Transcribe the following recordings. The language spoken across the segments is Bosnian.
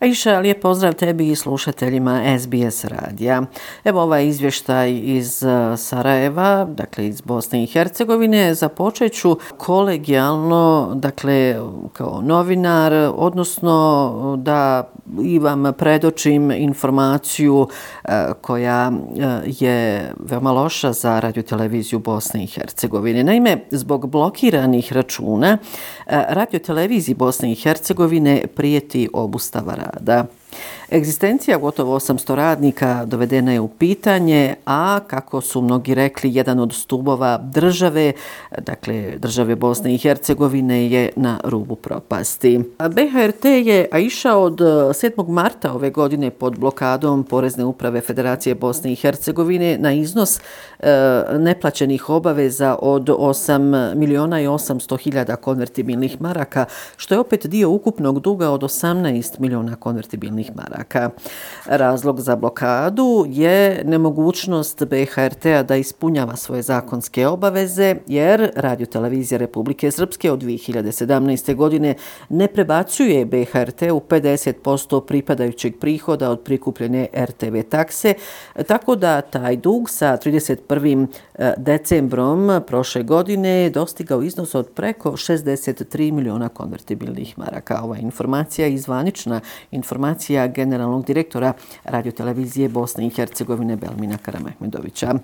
Aisha, lijep pozdrav tebi i slušateljima SBS radija. Evo ovaj izvještaj iz e, Sarajeva, dakle iz Bosne i Hercegovine. započeću kolegijalno, dakle kao novinar, odnosno da i vam predočim informaciju e, koja e, je veoma loša za radioteleviziju Bosne i Hercegovine. Naime, zbog blokiranih računa radioteleviziji Bosne i Hercegovine prijeti obustava да. Egzistencija gotovo 800 radnika dovedena je u pitanje, a kako su mnogi rekli, jedan od stubova države, dakle države Bosne i Hercegovine, je na rubu propasti. BHRT je išao od eh, 7. marta ove godine pod blokadom Porezne uprave Federacije Bosne i Hercegovine na iznos e, neplaćenih obaveza od 8 miliona i 800 hiljada konvertibilnih maraka, što je opet dio ukupnog duga od 18 miliona konvertibilnih maraka maraka. Razlog za blokadu je nemogućnost BHRT-a da ispunjava svoje zakonske obaveze, jer Radio Televizija Republike Srpske od 2017. godine ne prebacuje BHRT u 50% pripadajućeg prihoda od prikupljene RTV takse, tako da taj dug sa 31. E, decembrom prošle godine dostigao iznos od preko 63 miliona konvertibilnih maraka. Ova informacija je izvanična informacija generalnog direktora radiotelevizije Bosne i Hercegovine Belmina Karamehmedovića.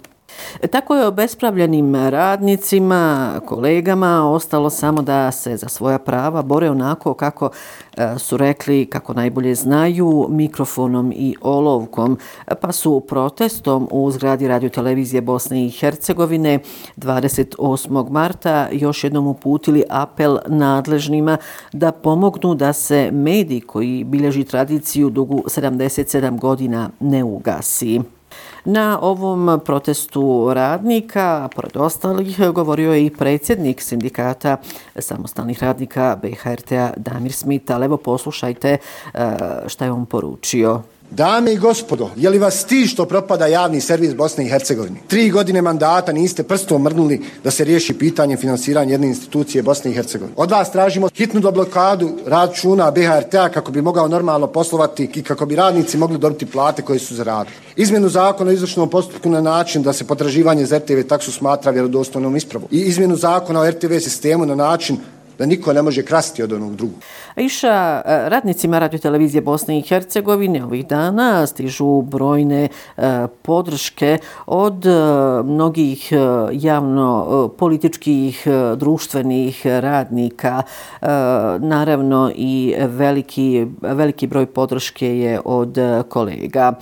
Tako je obespravljenim radnicima, kolegama, ostalo samo da se za svoja prava bore onako kako e, su rekli, kako najbolje znaju, mikrofonom i olovkom, pa su protestom u zgradi radiotelevizije Bosne i Hercegovine 28. marta još jednom uputili apel nadležnima da pomognu da se mediji koji bilježi tradiciju dugu 77 godina ne ugasi. Na ovom protestu radnika, pored ostalih, govorio je i predsjednik sindikata samostalnih radnika BHRT-a Damir Smith, ali evo poslušajte e, šta je on poručio. Dame i gospodo, je li vas ti što propada javni servis Bosne i Hercegovine? Tri godine mandata niste prstom mrnuli da se riješi pitanje finansiranja jedne institucije Bosne i Hercegovine. Od vas tražimo hitnu doblokadu računa BHRT-a kako bi mogao normalno poslovati i kako bi radnici mogli dobiti plate koje su zaradili. Izmjenu zakona o izvršnom postupku na način da se potraživanje za RTV taksu smatra vjerodostojnom ispravom. I izmjenu zakona o RTV sistemu na način da niko ne može krasti od onog drugog. Iša, e, radnicima radio televizije Bosne i Hercegovine ovih dana stižu brojne e, podrške od e, mnogih javno političkih društvenih radnika. Naravno i veliki, veliki broj podrške je od kolega.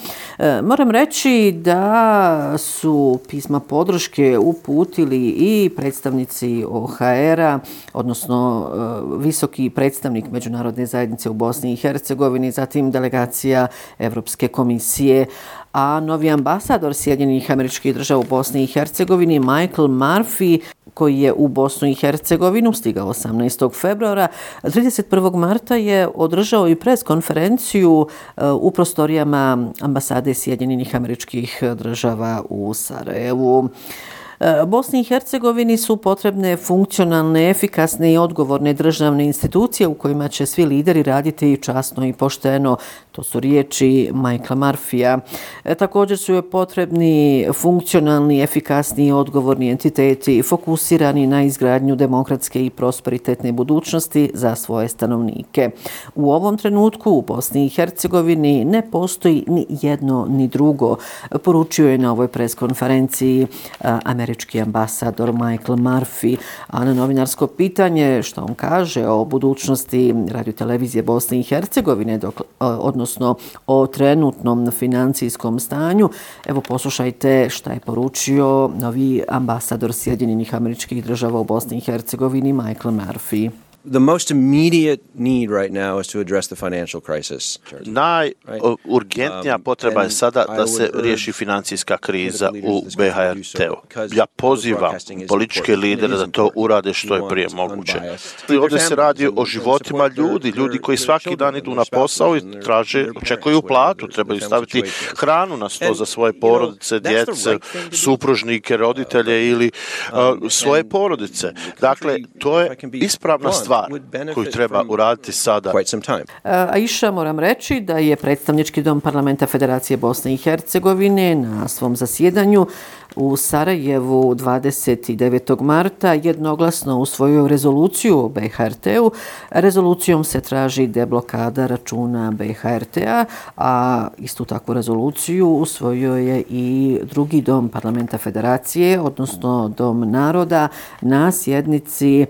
Moram reći da su pisma podrške uputili i predstavnici OHR-a, odnosno Eh, visoki predstavnik međunarodne zajednice u Bosni i Hercegovini, zatim delegacija Evropske komisije, a novi ambasador Sjedinjenih američkih država u Bosni i Hercegovini, Michael Murphy, koji je u Bosnu i Hercegovinu stigao 18. februara, 31. marta je održao i pres konferenciju eh, u prostorijama ambasade Sjedinjenih američkih država u Sarajevu. E, Bosni i Hercegovini su potrebne funkcionalne, efikasne i odgovorne državne institucije u kojima će svi lideri raditi i časno i pošteno. To su riječi Michaela Marfija. E, također su joj potrebni funkcionalni, efikasni i odgovorni entiteti fokusirani na izgradnju demokratske i prosperitetne budućnosti za svoje stanovnike. U ovom trenutku u Bosni i Hercegovini ne postoji ni jedno ni drugo, poručio je na ovoj preskonferenciji e, Amerike američki ambasador Michael Murphy, a na novinarsko pitanje što on kaže o budućnosti radiotelevizije Bosne i Hercegovine, dok, e, odnosno o trenutnom financijskom stanju, evo poslušajte šta je poručio novi ambasador Sjedinjenih američkih država u Bosni i Hercegovini, Michael Murphy the most immediate need right now is to address the financial crisis. Najurgentnija um, potreba je sada da se riješi financijska kriza u BHRT-u. Ja pozivam političke lidere da to urade što je prije moguće. Ovdje se radi o životima ljudi, ljudi koji svaki dan idu na posao i traže, očekuju platu, trebaju staviti hranu na sto za svoje porodice, djece, supružnike, roditelje ili uh, svoje porodice. Dakle, to je ispravna stvar stvar koju treba uraditi sada. A iša moram reći da je predstavnički dom parlamenta Federacije Bosne i Hercegovine na svom zasjedanju u Sarajevu 29. marta jednoglasno usvojio rezoluciju o BHRT-u. Rezolucijom se traži deblokada računa BHRT-a, a istu takvu rezoluciju usvojio je i drugi dom parlamenta federacije, odnosno dom naroda, na sjednici e,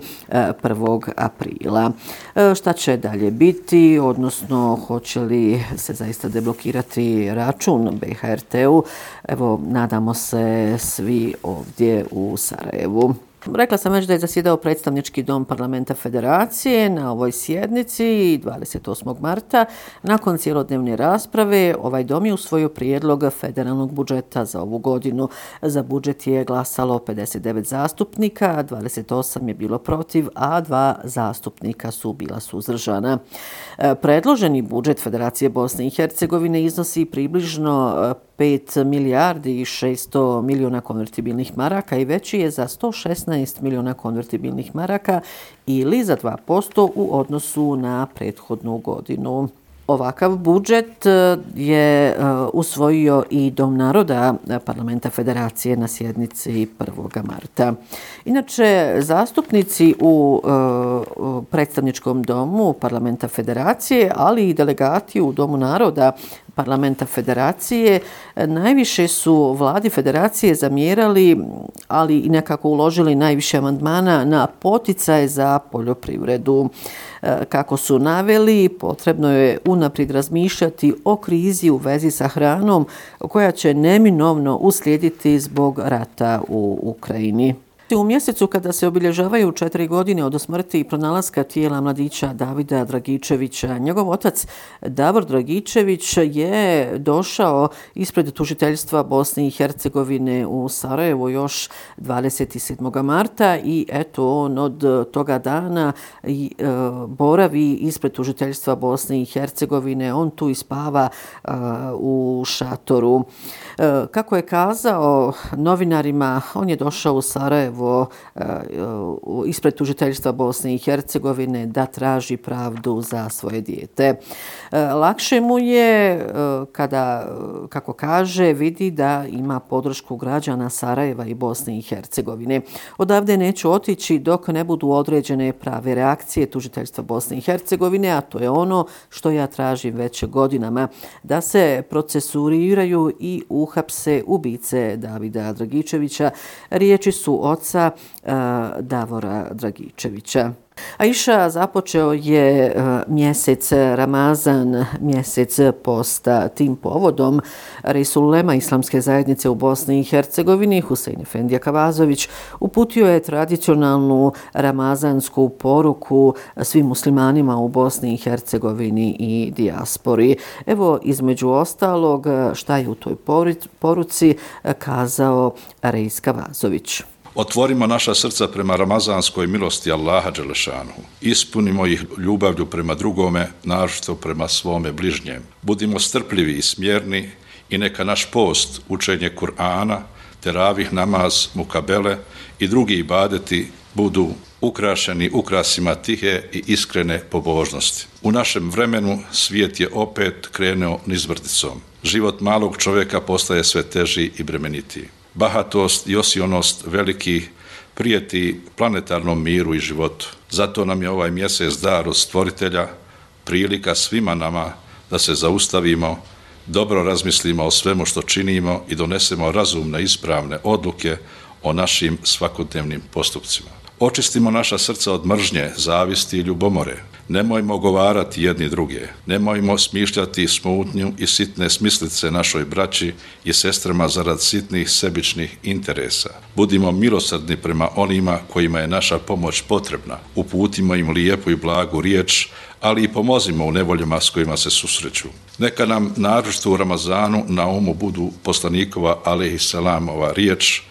1. Aprila. E, šta će dalje biti, odnosno hoće li se zaista deblokirati račun BHRT-u? Evo, nadamo se svi ovdje u Sarajevu. Rekla sam već da je zasjedao predstavnički dom parlamenta federacije na ovoj sjednici 28. marta. Nakon cijelodnevne rasprave, ovaj dom je usvojio prijedlog federalnog budžeta za ovu godinu. Za budžet je glasalo 59 zastupnika, 28 je bilo protiv, a dva zastupnika su bila suzdržana. E, predloženi budžet Federacije Bosne i Hercegovine iznosi približno e, 5 milijardi i 600 miliona konvertibilnih maraka i veći je za 116 miliona konvertibilnih maraka ili za 2% u odnosu na prethodnu godinu. Ovakav budžet e, je e, usvojio i Dom naroda Parlamenta Federacije na sjednici 1. marta. Inače, zastupnici e, u predstavničkom domu Parlamenta Federacije, ali i delegati u Domu naroda Parlamenta Federacije, najviše su vladi Federacije zamjerali, ali i nekako uložili najviše amandmana na poticaje za poljoprivredu. E, kako su naveli, potrebno je unaprijed razmišljati o krizi u vezi sa hranom koja će neminovno uslijediti zbog rata u Ukrajini. U mjesecu kada se obilježavaju četiri godine od smrti i pronalaska tijela mladića Davida Dragičevića, njegov otac Davor Dragičević je došao ispred tužiteljstva Bosne i Hercegovine u Sarajevo još 27. marta i eto on od toga dana i, e, boravi ispred tužiteljstva Bosne i Hercegovine. On tu ispava e, u šatoru. E, kako je kazao novinarima, on je došao u Sarajevo evo, e, ispred tužiteljstva Bosne i Hercegovine da traži pravdu za svoje dijete. E, lakše mu je e, kada, kako kaže, vidi da ima podršku građana Sarajeva i Bosne i Hercegovine. Odavde neću otići dok ne budu određene prave reakcije tužiteljstva Bosne i Hercegovine, a to je ono što ja tražim već godinama, da se procesuriraju i uhapse ubice Davida Dragičevića. Riječi su oca e, Davora Dragičevića. Aisha započeo je e, mjesec Ramazan, mjesec posta. Tim povodom Resulema Islamske zajednice u Bosni i Hercegovini, Husein Efendija Kavazović, uputio je tradicionalnu ramazansku poruku svim muslimanima u Bosni i Hercegovini i dijaspori. Evo, između ostalog, šta je u toj poruci e, kazao Rejs Kavazović. Otvorimo naša srca prema ramazanskoj milosti Allaha Đelešanu. Ispunimo ih ljubavlju prema drugome, našto prema svome bližnjem. Budimo strpljivi i smjerni i neka naš post, učenje Kur'ana, teravih namaz, mukabele i drugi ibadeti budu ukrašeni ukrasima tihe i iskrene pobožnosti. U našem vremenu svijet je opet krenuo nizvrdicom. Život malog čovjeka postaje sve teži i bremenitiji bahatost i osionost velikih prijeti planetarnom miru i životu. Zato nam je ovaj mjesec dar od stvoritelja, prilika svima nama da se zaustavimo, dobro razmislimo o svemu što činimo i donesemo razumne ispravne odluke o našim svakodnevnim postupcima. Očistimo naša srca od mržnje, zavisti i ljubomore. Nemojmo govarati jedni druge. Nemojmo smišljati smutnju i sitne smislice našoj braći i sestrama zarad sitnih sebičnih interesa. Budimo milosrdni prema onima kojima je naša pomoć potrebna. Uputimo im lijepu i blagu riječ, ali i pomozimo u nevoljama s kojima se susreću. Neka nam naročito u Ramazanu na umu budu poslanikova, alaihi salamova riječ,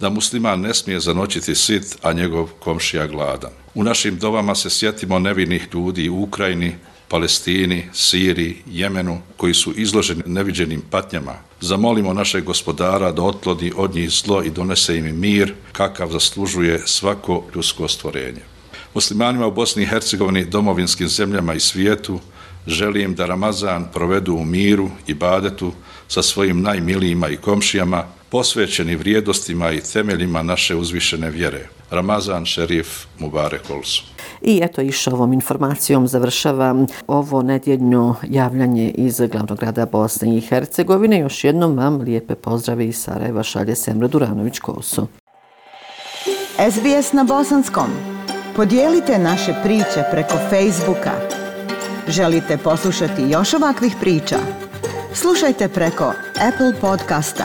da musliman ne smije zanoćiti sit, a njegov komšija gladan. U našim dovama se sjetimo nevinih ljudi u Ukrajini, Palestini, Siriji, Jemenu, koji su izloženi neviđenim patnjama. Zamolimo našeg gospodara da otlodi od njih zlo i donese im mir, kakav zaslužuje svako ljudsko stvorenje. Muslimanima u Bosni i Hercegovini, domovinskim zemljama i svijetu, želim da Ramazan provedu u miru i badetu sa svojim najmilijima i komšijama, posvećeni vrijedostima i temeljima naše uzvišene vjere. Ramazan Šerif Mubarek Olsu. I eto išao ovom informacijom završava ovo nedjeljno javljanje iz glavnog grada Bosne i Hercegovine. Još jednom vam lijepe pozdrave iz Sarajeva šalje Semra Duranović-Koso. SBS na bosanskom. Podijelite naše priče preko Facebooka. Želite poslušati još ovakvih priča? Slušajte preko Apple podcasta,